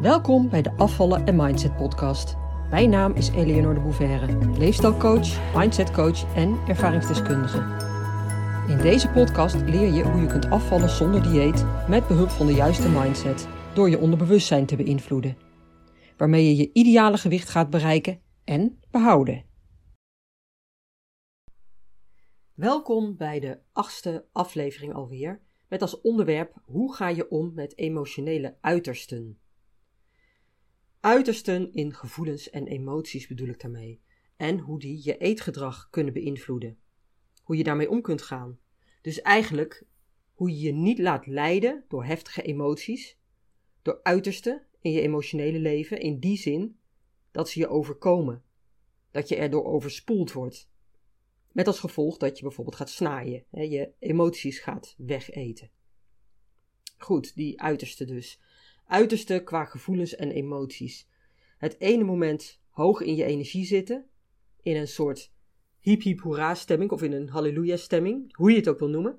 Welkom bij de Afvallen en Mindset podcast. Mijn naam is Eleonore de Bouverre, leefstijlcoach, mindsetcoach en ervaringsdeskundige. In deze podcast leer je hoe je kunt afvallen zonder dieet met behulp van de juiste mindset door je onderbewustzijn te beïnvloeden, waarmee je je ideale gewicht gaat bereiken en behouden. Welkom bij de achtste aflevering alweer, met als onderwerp hoe ga je om met emotionele uitersten. Uitersten in gevoelens en emoties bedoel ik daarmee, en hoe die je eetgedrag kunnen beïnvloeden. Hoe je daarmee om kunt gaan. Dus eigenlijk hoe je je niet laat leiden door heftige emoties, door uitersten in je emotionele leven, in die zin dat ze je overkomen, dat je erdoor overspoeld wordt. Met als gevolg dat je bijvoorbeeld gaat snaaien, hè, je emoties gaat wegeten. Goed, die uiterste dus. Uiterste qua gevoelens en emoties. Het ene moment hoog in je energie zitten, in een soort hiep hiep hoera stemming of in een halleluja stemming, hoe je het ook wil noemen.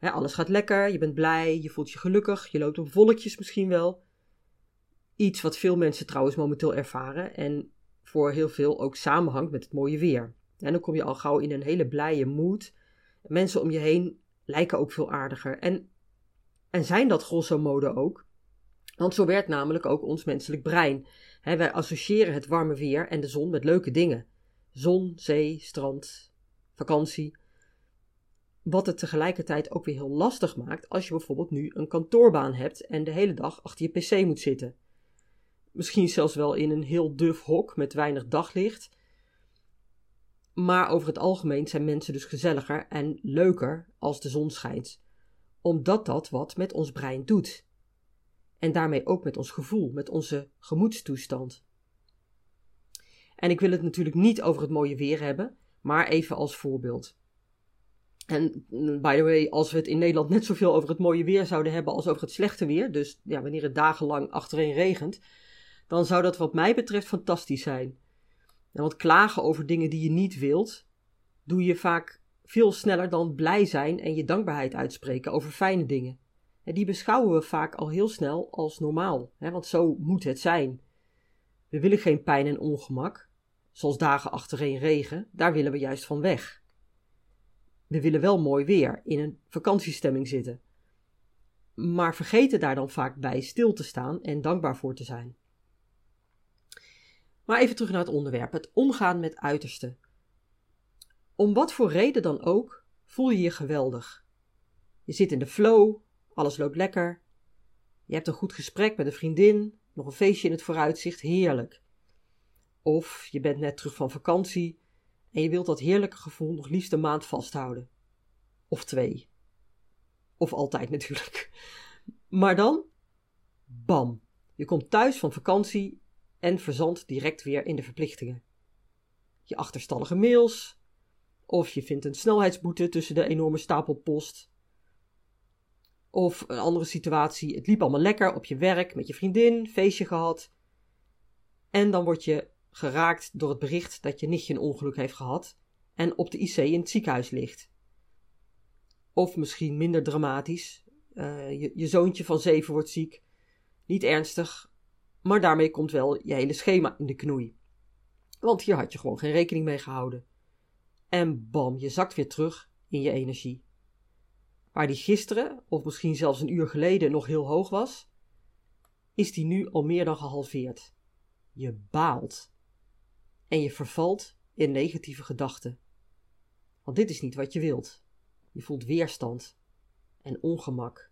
alles gaat lekker, je bent blij, je voelt je gelukkig, je loopt op wolkjes misschien wel. Iets wat veel mensen trouwens momenteel ervaren en voor heel veel ook samenhangt met het mooie weer. En dan kom je al gauw in een hele blije mood. Mensen om je heen lijken ook veel aardiger. En, en zijn dat grosso modo ook. Want zo werkt namelijk ook ons menselijk brein. wij associëren het warme weer en de zon met leuke dingen. Zon, zee, strand, vakantie. Wat het tegelijkertijd ook weer heel lastig maakt als je bijvoorbeeld nu een kantoorbaan hebt en de hele dag achter je pc moet zitten. Misschien zelfs wel in een heel duf hok met weinig daglicht. Maar over het algemeen zijn mensen dus gezelliger en leuker als de zon schijnt, omdat dat wat met ons brein doet. En daarmee ook met ons gevoel, met onze gemoedstoestand. En ik wil het natuurlijk niet over het mooie weer hebben, maar even als voorbeeld. En by the way, als we het in Nederland net zoveel over het mooie weer zouden hebben als over het slechte weer, dus ja, wanneer het dagenlang achtereen regent, dan zou dat wat mij betreft fantastisch zijn. En want klagen over dingen die je niet wilt, doe je vaak veel sneller dan blij zijn en je dankbaarheid uitspreken over fijne dingen. Die beschouwen we vaak al heel snel als normaal, hè, want zo moet het zijn. We willen geen pijn en ongemak, zoals dagen achtereen regen, daar willen we juist van weg. We willen wel mooi weer, in een vakantiestemming zitten, maar vergeten daar dan vaak bij stil te staan en dankbaar voor te zijn. Maar even terug naar het onderwerp: het omgaan met uitersten. Om wat voor reden dan ook, voel je je geweldig. Je zit in de flow, alles loopt lekker. Je hebt een goed gesprek met een vriendin, nog een feestje in het vooruitzicht, heerlijk. Of je bent net terug van vakantie en je wilt dat heerlijke gevoel nog liefst een maand vasthouden. Of twee. Of altijd natuurlijk. Maar dan, bam, je komt thuis van vakantie en verzandt direct weer in de verplichtingen. Je achterstallige mails, of je vindt een snelheidsboete tussen de enorme stapel post. Of een andere situatie, het liep allemaal lekker op je werk met je vriendin, feestje gehad. En dan word je geraakt door het bericht dat je nichtje een ongeluk heeft gehad en op de IC in het ziekenhuis ligt. Of misschien minder dramatisch, uh, je, je zoontje van zeven wordt ziek. Niet ernstig, maar daarmee komt wel je hele schema in de knoei. Want hier had je gewoon geen rekening mee gehouden. En bam, je zakt weer terug in je energie. Waar die gisteren, of misschien zelfs een uur geleden, nog heel hoog was, is die nu al meer dan gehalveerd. Je baalt. En je vervalt in negatieve gedachten. Want dit is niet wat je wilt. Je voelt weerstand en ongemak.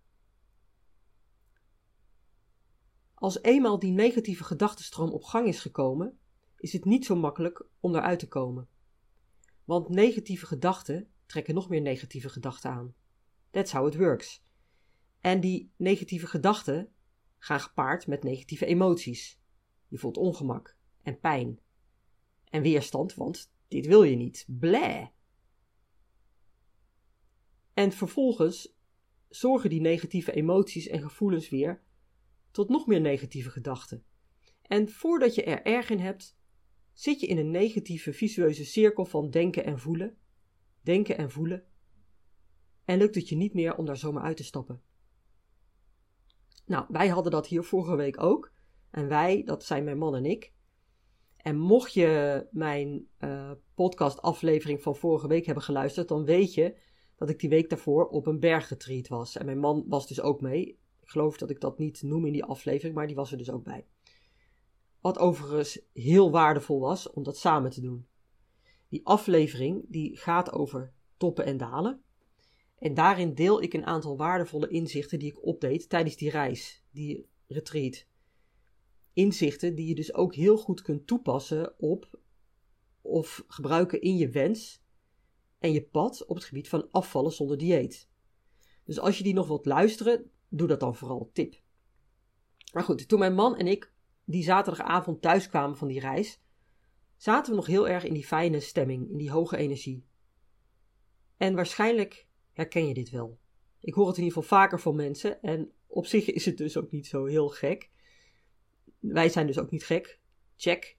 Als eenmaal die negatieve gedachtenstroom op gang is gekomen, is het niet zo makkelijk om eruit te komen. Want negatieve gedachten trekken nog meer negatieve gedachten aan. That's how it works. En die negatieve gedachten gaan gepaard met negatieve emoties. Je voelt ongemak en pijn. En weerstand, want dit wil je niet. Bleh. En vervolgens zorgen die negatieve emoties en gevoelens weer tot nog meer negatieve gedachten. En voordat je er erg in hebt, zit je in een negatieve visueuze cirkel van denken en voelen, denken en voelen, en lukt het je niet meer om daar zomaar uit te stappen. Nou, wij hadden dat hier vorige week ook. En wij, dat zijn mijn man en ik. En mocht je mijn uh, podcast-aflevering van vorige week hebben geluisterd, dan weet je dat ik die week daarvoor op een bergretreat was. En mijn man was dus ook mee. Ik geloof dat ik dat niet noem in die aflevering, maar die was er dus ook bij. Wat overigens heel waardevol was om dat samen te doen. Die aflevering die gaat over toppen en dalen. En daarin deel ik een aantal waardevolle inzichten die ik opdeed tijdens die reis, die retreat. Inzichten die je dus ook heel goed kunt toepassen op of gebruiken in je wens en je pad op het gebied van afvallen zonder dieet. Dus als je die nog wilt luisteren, doe dat dan vooral tip. Maar goed, toen mijn man en ik die zaterdagavond thuis kwamen van die reis, zaten we nog heel erg in die fijne stemming, in die hoge energie. En waarschijnlijk herken je dit wel. Ik hoor het in ieder geval vaker van mensen en op zich is het dus ook niet zo heel gek. Wij zijn dus ook niet gek. Check.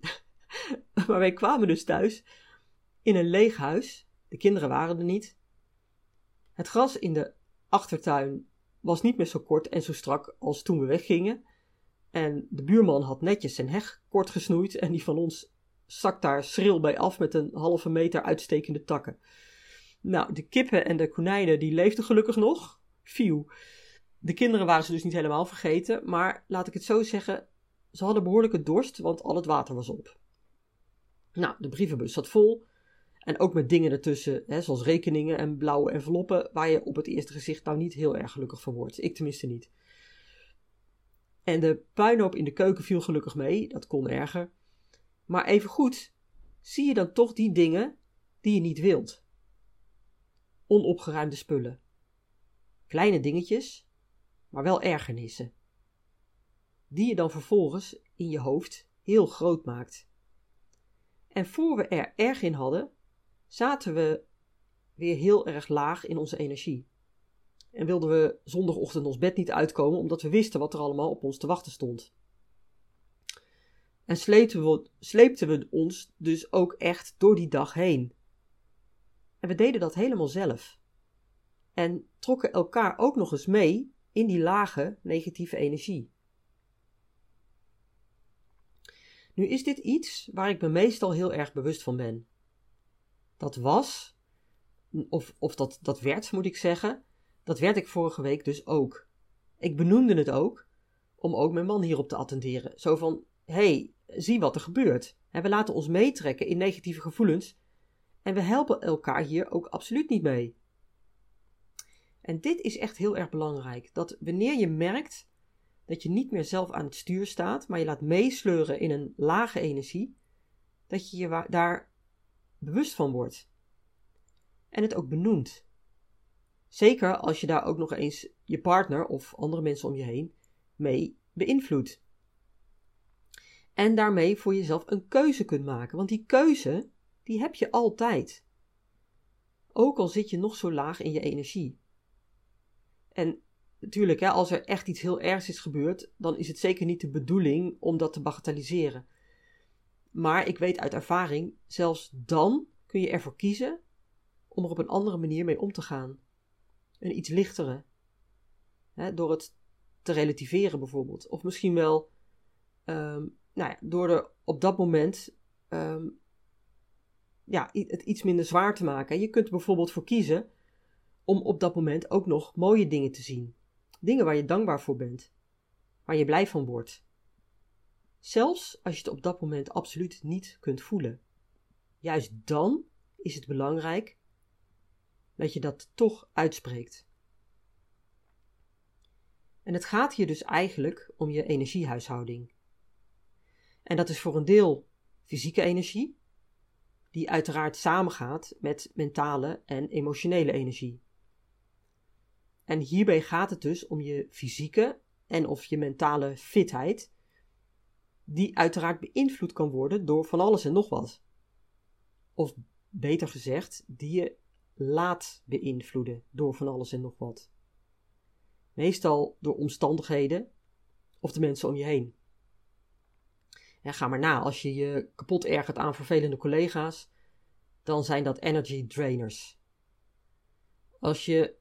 maar wij kwamen dus thuis in een leeg huis. De kinderen waren er niet. Het gras in de achtertuin was niet meer zo kort en zo strak als toen we weggingen. En de buurman had netjes zijn heg kort gesnoeid en die van ons stak daar schril bij af met een halve meter uitstekende takken. Nou, de kippen en de konijnen die leefden gelukkig nog. Fiu. De kinderen waren ze dus niet helemaal vergeten, maar laat ik het zo zeggen, ze hadden behoorlijke dorst, want al het water was op. Nou, de brievenbus zat vol. En ook met dingen ertussen, hè, zoals rekeningen en blauwe enveloppen, waar je op het eerste gezicht nou niet heel erg gelukkig van wordt. Ik tenminste niet. En de puinhoop in de keuken viel gelukkig mee, dat kon erger. Maar even goed, zie je dan toch die dingen die je niet wilt? Onopgeruimde spullen. Kleine dingetjes, maar wel ergernissen. Die je dan vervolgens in je hoofd heel groot maakt. En voor we er erg in hadden, zaten we weer heel erg laag in onze energie. En wilden we zondagochtend ons bed niet uitkomen omdat we wisten wat er allemaal op ons te wachten stond. En sleepten we, sleepten we ons dus ook echt door die dag heen. En we deden dat helemaal zelf. En trokken elkaar ook nog eens mee in die lage negatieve energie. Nu is dit iets waar ik me meestal heel erg bewust van ben. Dat was, of, of dat, dat werd, moet ik zeggen, dat werd ik vorige week dus ook. Ik benoemde het ook, om ook mijn man hierop te attenderen. Zo van, hey, zie wat er gebeurt. We laten ons meetrekken in negatieve gevoelens en we helpen elkaar hier ook absoluut niet mee. En dit is echt heel erg belangrijk. Dat wanneer je merkt dat je niet meer zelf aan het stuur staat, maar je laat meesleuren in een lage energie, dat je je daar bewust van wordt. En het ook benoemt. Zeker als je daar ook nog eens je partner of andere mensen om je heen mee beïnvloedt. En daarmee voor jezelf een keuze kunt maken. Want die keuze, die heb je altijd. Ook al zit je nog zo laag in je energie. En natuurlijk, hè, als er echt iets heel ergs is gebeurd, dan is het zeker niet de bedoeling om dat te bagatelliseren. Maar ik weet uit ervaring, zelfs dan kun je ervoor kiezen om er op een andere manier mee om te gaan. Een iets lichtere. Hè, door het te relativeren bijvoorbeeld. Of misschien wel um, nou ja, door er op dat moment um, ja, het iets minder zwaar te maken. Je kunt er bijvoorbeeld voor kiezen om op dat moment ook nog mooie dingen te zien. Dingen waar je dankbaar voor bent, waar je blij van wordt. Zelfs als je het op dat moment absoluut niet kunt voelen. Juist dan is het belangrijk dat je dat toch uitspreekt. En het gaat hier dus eigenlijk om je energiehuishouding. En dat is voor een deel fysieke energie, die uiteraard samengaat met mentale en emotionele energie. En hierbij gaat het dus om je fysieke en of je mentale fitheid, die uiteraard beïnvloed kan worden door van alles en nog wat. Of beter gezegd, die je laat beïnvloeden door van alles en nog wat. Meestal door omstandigheden of de mensen om je heen. Ga maar na, als je je kapot ergert aan vervelende collega's, dan zijn dat energy drainers. Als je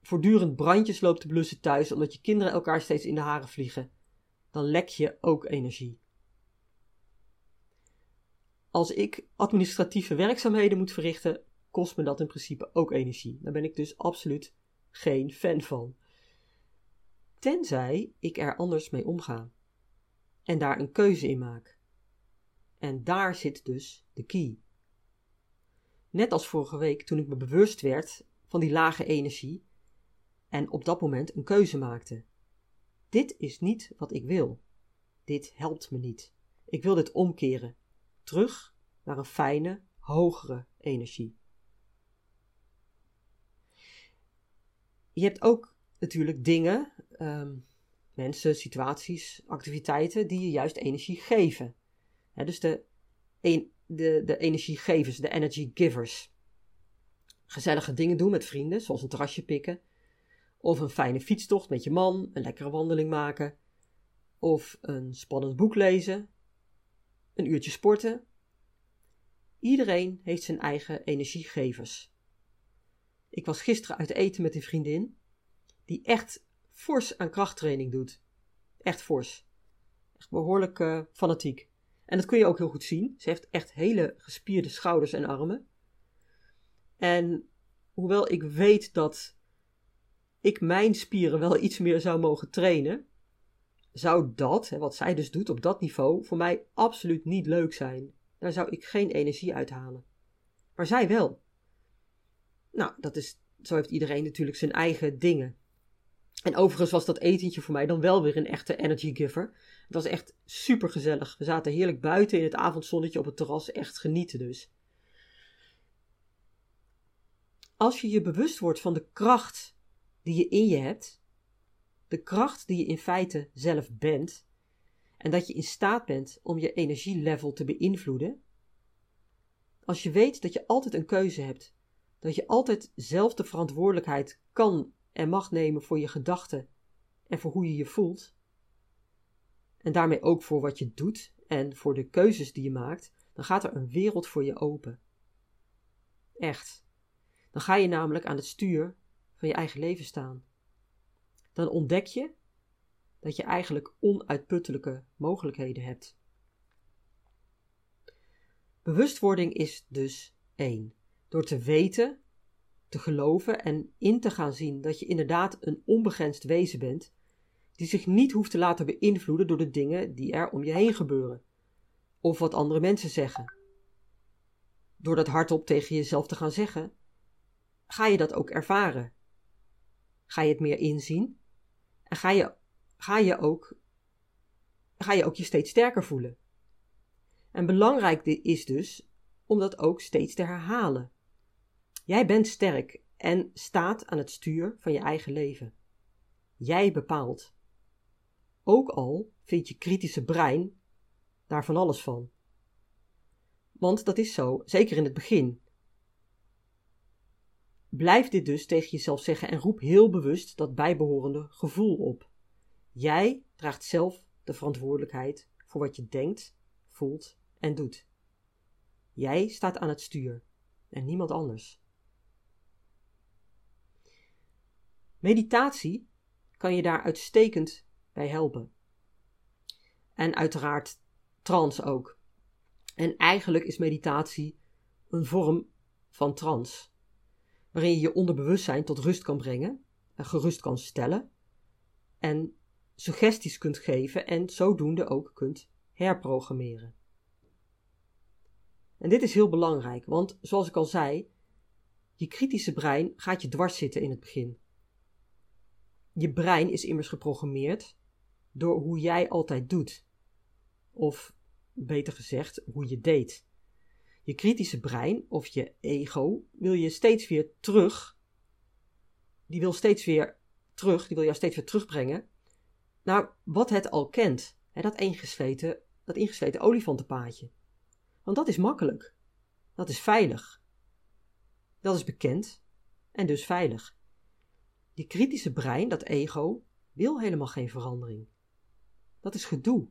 voortdurend brandjes loopt te blussen thuis omdat je kinderen elkaar steeds in de haren vliegen, dan lek je ook energie. Als ik administratieve werkzaamheden moet verrichten, kost me dat in principe ook energie. Daar ben ik dus absoluut geen fan van. Tenzij ik er anders mee omga en daar een keuze in maak. En daar zit dus de key. Net als vorige week toen ik me bewust werd van die lage energie en op dat moment een keuze maakte. Dit is niet wat ik wil. Dit helpt me niet. Ik wil dit omkeren. Terug naar een fijne, hogere energie. Je hebt ook natuurlijk dingen, ehm, mensen, situaties, activiteiten die je juist energie geven. dus de, de, de energiegevers, de energy givers. Gezellige dingen doen met vrienden, zoals een terrasje pikken. Of een fijne fietstocht met je man, een lekkere wandeling maken. Of een spannend boek lezen. Een uurtje sporten. Iedereen heeft zijn eigen energiegevers. Ik was gisteren uit eten met een vriendin die echt fors aan krachttraining doet. Echt fors. Echt behoorlijk uh, fanatiek. En dat kun je ook heel goed zien. Ze heeft echt hele gespierde schouders en armen. En hoewel ik weet dat ik mijn spieren wel iets meer zou mogen trainen, zou dat, wat zij dus doet op dat niveau, voor mij absoluut niet leuk zijn. Daar zou ik geen energie uithalen. Maar zij wel. Nou, dat is, zo heeft iedereen natuurlijk zijn eigen dingen. En overigens was dat etentje voor mij dan wel weer een echte energy giver. Het was echt super gezellig. We zaten heerlijk buiten in het avondzonnetje op het terras, echt genieten dus. Als je je bewust wordt van de kracht die je in je hebt, de kracht die je in feite zelf bent, en dat je in staat bent om je energielevel te beïnvloeden, als je weet dat je altijd een keuze hebt, dat je altijd zelf de verantwoordelijkheid kan en mag nemen voor je gedachten en voor hoe je je voelt, en daarmee ook voor wat je doet en voor de keuzes die je maakt, dan gaat er een wereld voor je open. Echt. Dan ga je namelijk aan het stuur van je eigen leven staan. Dan ontdek je dat je eigenlijk onuitputtelijke mogelijkheden hebt. Bewustwording is dus één. Door te weten, te geloven en in te gaan zien dat je inderdaad een onbegrensd wezen bent, die zich niet hoeft te laten beïnvloeden door de dingen die er om je heen gebeuren, of wat andere mensen zeggen. Door dat hardop tegen jezelf te gaan zeggen, ga je dat ook ervaren. Ga je het meer inzien en ga je, ga je, ook, ga je ook je steeds sterker voelen. En belangrijk is dus om dat ook steeds te herhalen. Jij bent sterk en staat aan het stuur van je eigen leven. Jij bepaalt. Ook al vindt je kritische brein daar van alles van. Want dat is zo, zeker in het begin. Blijf dit dus tegen jezelf zeggen en roep heel bewust dat bijbehorende gevoel op. Jij draagt zelf de verantwoordelijkheid voor wat je denkt, voelt en doet. Jij staat aan het stuur en niemand anders. Meditatie kan je daar uitstekend bij helpen. En uiteraard trance ook. En eigenlijk is meditatie een vorm van trance, waarin je je onderbewustzijn tot rust kan brengen, en gerust kan stellen en suggesties kunt geven en zodoende ook kunt herprogrammeren. En dit is heel belangrijk, want zoals ik al zei, je kritische brein gaat je dwars zitten in het begin. Je brein is immers geprogrammeerd door hoe jij altijd doet. Of beter gezegd, hoe je deed. Je kritische brein of je ego wil je steeds weer terug. Die wil steeds weer terug, die wil jou steeds weer terugbrengen naar wat het al kent. Hè, dat, ingesleten, dat ingesleten olifantenpaadje. Want dat is makkelijk. Dat is veilig. Dat is bekend en dus veilig. Je kritische brein, dat ego, wil helemaal geen verandering. Dat is gedoe.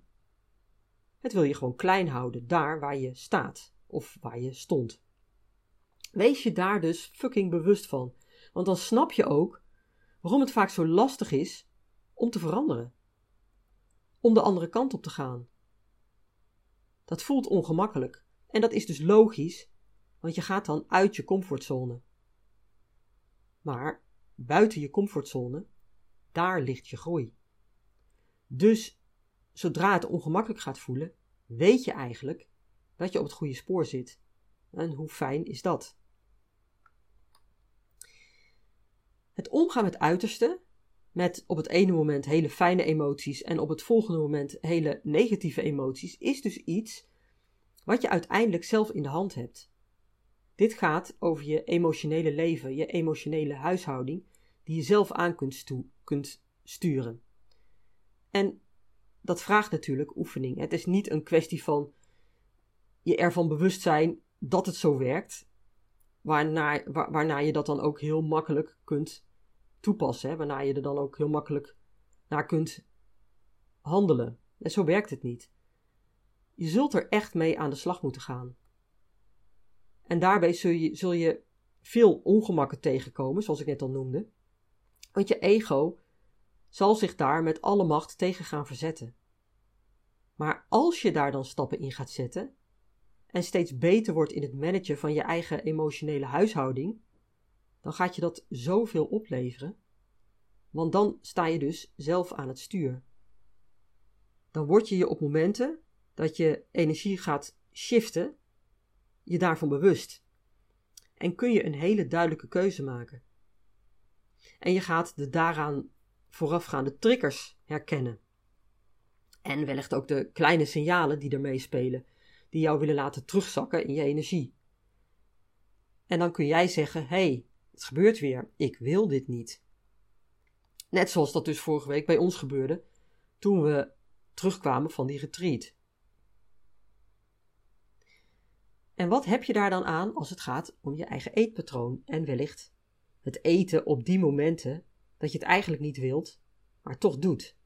Het wil je gewoon klein houden, daar waar je staat of waar je stond. Wees je daar dus fucking bewust van, want dan snap je ook waarom het vaak zo lastig is om te veranderen. om de andere kant op te gaan. Dat voelt ongemakkelijk en dat is dus logisch, want je gaat dan uit je comfortzone. Maar buiten je comfortzone, daar ligt je groei. Dus zodra het ongemakkelijk gaat voelen, weet je eigenlijk dat je op het goede spoor zit. En hoe fijn is dat? Het omgaan met uitersten, met op het ene moment hele fijne emoties en op het volgende moment hele negatieve emoties, is dus iets wat je uiteindelijk zelf in de hand hebt. Dit gaat over je emotionele leven, je emotionele huishouding, die je zelf aan kunt, kunt sturen. En dat vraagt natuurlijk oefening. Het is niet een kwestie van je ervan bewust zijn dat het zo werkt, waarna, waarna je dat dan ook heel makkelijk kunt toepassen, hè, waarna je er dan ook heel makkelijk naar kunt handelen. En zo werkt het niet. Je zult er echt mee aan de slag moeten gaan. En daarbij zul je, zul je veel ongemakken tegenkomen, zoals ik net al noemde. Want je ego zal zich daar met alle macht tegen gaan verzetten. Maar als je daar dan stappen in gaat zetten en steeds beter wordt in het managen van je eigen emotionele huishouding, dan gaat je dat zoveel opleveren. Want dan sta je dus zelf aan het stuur. Dan word je je op momenten dat je energie gaat shiften, je daarvan bewust. En kun je een hele duidelijke keuze maken. En je gaat de daaraan voorafgaande triggers herkennen. En wellicht ook de kleine signalen die ermee spelen, die jou willen laten terugzakken in je energie. En dan kun jij zeggen: hey, het gebeurt weer, ik wil dit niet. Net zoals dat dus vorige week bij ons gebeurde, toen we terugkwamen van die retreat. En wat heb je daar dan aan als het gaat om je eigen eetpatroon en wellicht het eten op die momenten dat je het eigenlijk niet wilt, maar toch doet?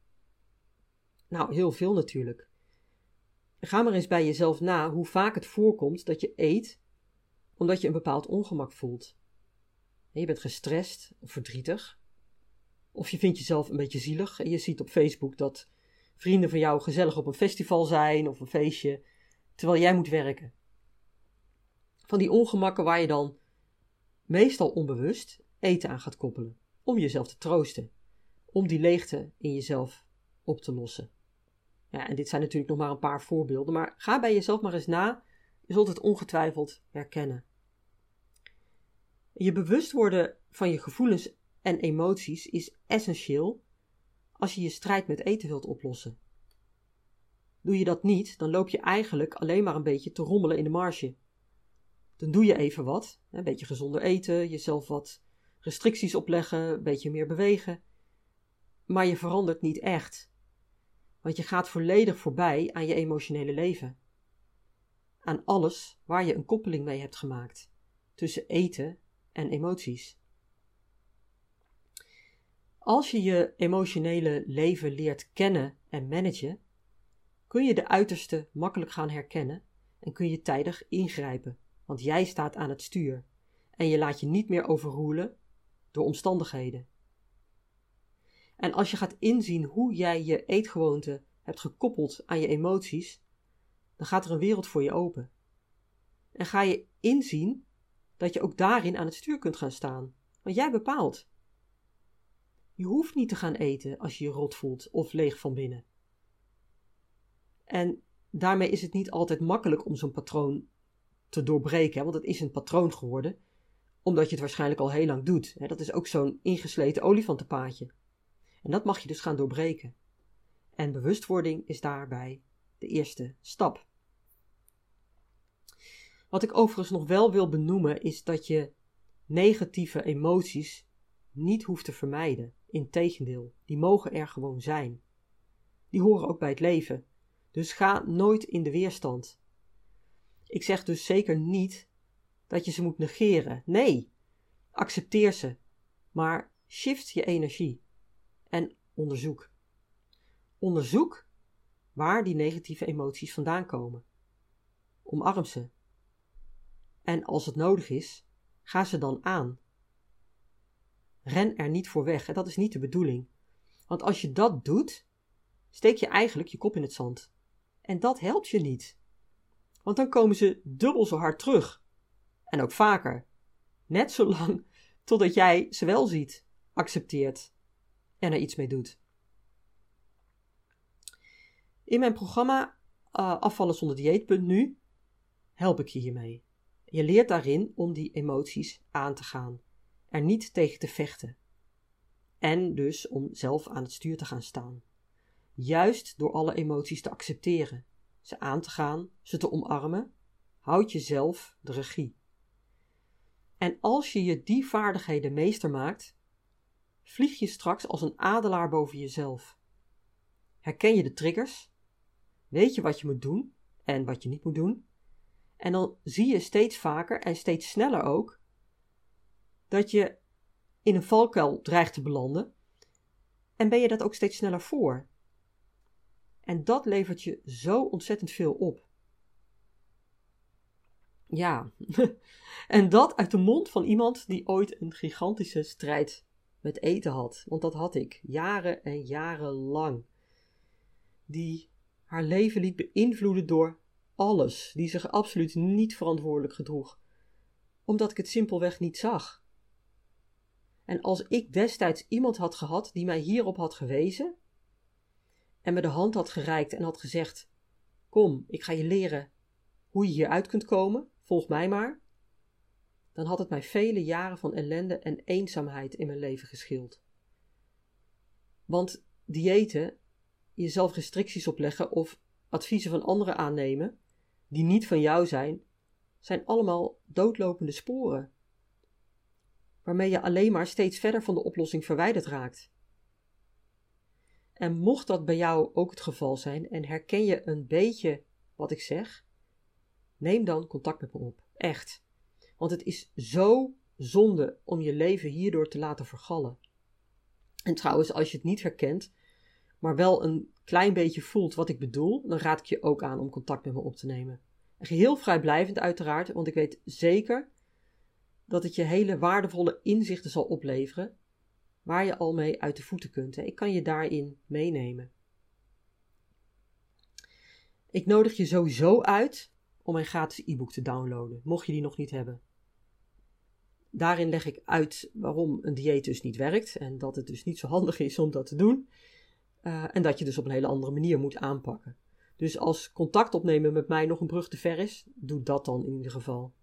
Nou, heel veel natuurlijk. Ga maar eens bij jezelf na hoe vaak het voorkomt dat je eet omdat je een bepaald ongemak voelt. Je bent gestrest of verdrietig. Of je vindt jezelf een beetje zielig en je ziet op Facebook dat vrienden van jou gezellig op een festival zijn of een feestje, terwijl jij moet werken. Van die ongemakken waar je dan meestal onbewust eten aan gaat koppelen, om jezelf te troosten, om die leegte in jezelf op te lossen. Ja, en dit zijn natuurlijk nog maar een paar voorbeelden, maar ga bij jezelf maar eens na. Je zult het ongetwijfeld herkennen. Je bewust worden van je gevoelens en emoties is essentieel als je je strijd met eten wilt oplossen. Doe je dat niet, dan loop je eigenlijk alleen maar een beetje te rommelen in de marge. Dan doe je even wat, een beetje gezonder eten, jezelf wat restricties opleggen, een beetje meer bewegen. Maar je verandert niet echt. Want je gaat volledig voorbij aan je emotionele leven. Aan alles waar je een koppeling mee hebt gemaakt tussen eten en emoties. Als je je emotionele leven leert kennen en managen, kun je de uiterste makkelijk gaan herkennen en kun je tijdig ingrijpen, want jij staat aan het stuur en je laat je niet meer overroelen door omstandigheden. En als je gaat inzien hoe jij je eetgewoonte hebt gekoppeld aan je emoties, dan gaat er een wereld voor je open. En ga je inzien dat je ook daarin aan het stuur kunt gaan staan, want jij bepaalt. Je hoeft niet te gaan eten als je je rot voelt of leeg van binnen. En daarmee is het niet altijd makkelijk om zo'n patroon te doorbreken, want het is een patroon geworden, omdat je het waarschijnlijk al heel lang doet. Dat is ook zo'n ingesleten olifantenpaadje. En dat mag je dus gaan doorbreken. En bewustwording is daarbij de eerste stap. Wat ik overigens nog wel wil benoemen is dat je negatieve emoties niet hoeft te vermijden. Integendeel, die mogen er gewoon zijn. Die horen ook bij het leven. Dus ga nooit in de weerstand. Ik zeg dus zeker niet dat je ze moet negeren. Nee, accepteer ze. Maar shift je energie en onderzoek. Onderzoek waar die negatieve emoties vandaan komen. Omarm ze. En als het nodig is, ga ze dan aan. Ren er niet voor weg, en dat is niet de bedoeling. Want als je dat doet, steek je eigenlijk je kop in het zand. En dat helpt je niet. Want dan komen ze dubbel zo hard terug. En ook vaker. Net zo lang totdat jij ze wel ziet, accepteert en er iets mee doet. In mijn programma uh, Afvallen zonder dieet.nu help ik je hiermee. Je leert daarin om die emoties aan te gaan, er niet tegen te vechten. En dus om zelf aan het stuur te gaan staan. Juist door alle emoties te accepteren, ze aan te gaan, ze te omarmen, houd jezelf de regie. En als je je die vaardigheden meester maakt, vlieg je straks als een adelaar boven jezelf. Herken je de triggers? Weet je wat je moet doen en wat je niet moet doen? En dan zie je steeds vaker en steeds sneller ook dat je in een valkuil dreigt te belanden. En ben je dat ook steeds sneller voor. En dat levert je zo ontzettend veel op. Ja, en dat uit de mond van iemand die ooit een gigantische strijd met eten had. Want dat had ik, jaren en jaren lang. Die haar leven liet beïnvloeden door alles, die zich absoluut niet verantwoordelijk gedroeg, omdat ik het simpelweg niet zag. En als ik destijds iemand had gehad die mij hierop had gewezen en me de hand had gereikt en had gezegd: Kom, ik ga je leren hoe je hieruit kunt komen, volg mij maar, dan had het mij vele jaren van ellende en eenzaamheid in mijn leven geschild. Want diëten, jezelf restricties opleggen of adviezen van anderen aannemen, die niet van jou zijn, zijn allemaal doodlopende sporen, waarmee je alleen maar steeds verder van de oplossing verwijderd raakt. En mocht dat bij jou ook het geval zijn en herken je een beetje wat ik zeg, neem dan contact met me op. Echt. Want het is zo zonde om je leven hierdoor te laten vergallen. En trouwens, als je het niet herkent, maar wel een klein beetje voelt wat ik bedoel, dan raad ik je ook aan om contact met me op te nemen. En geheel vrijblijvend uiteraard, want ik weet zeker dat het je hele waardevolle inzichten zal opleveren, waar je al mee uit de voeten kunt. Ik kan je daarin meenemen. Ik nodig je sowieso uit om mijn gratis e-book te downloaden, mocht je die nog niet hebben. Daarin leg ik uit waarom een dieet dus niet werkt en dat het dus niet zo handig is om dat te doen. Uh, en dat je dus op een hele andere manier moet aanpakken. Dus als contact opnemen met mij nog een brug te ver is, doe dat dan in ieder geval.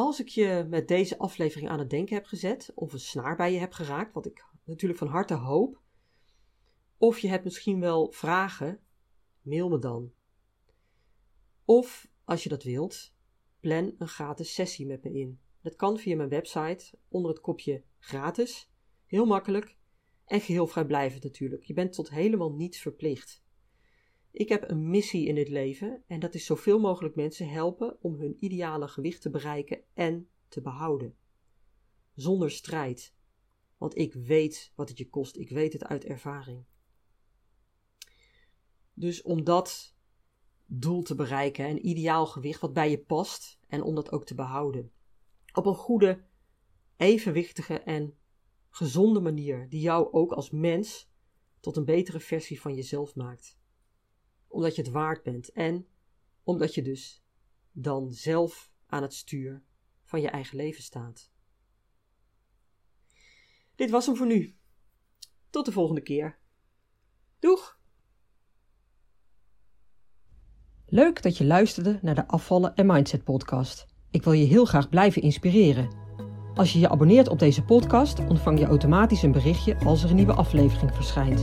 Als ik je met deze aflevering aan het denken heb gezet, of een snaar bij je heb geraakt, wat ik natuurlijk van harte hoop, of je hebt misschien wel vragen, mail me dan. Of als je dat wilt, plan een gratis sessie met me in. Dat kan via mijn website onder het kopje gratis. Heel makkelijk en geheel vrijblijvend natuurlijk. Je bent tot helemaal niets verplicht. Ik heb een missie in dit leven en dat is zoveel mogelijk mensen helpen om hun ideale gewicht te bereiken en te behouden. Zonder strijd. Want ik weet wat het je kost, ik weet het uit ervaring. Dus om dat doel te bereiken, een ideaal gewicht wat bij je past en om dat ook te behouden. Op een goede, evenwichtige en gezonde manier die jou ook als mens tot een betere versie van jezelf maakt. Omdat je het waard bent en omdat je dus dan zelf aan het stuur van je eigen leven staat. Dit was hem voor nu. Tot de volgende keer. Doeg! Leuk dat je luisterde naar de Afvallen en Mindset podcast. Ik wil je heel graag blijven inspireren. Als je je abonneert op deze podcast, ontvang je automatisch een berichtje als er een nieuwe aflevering verschijnt.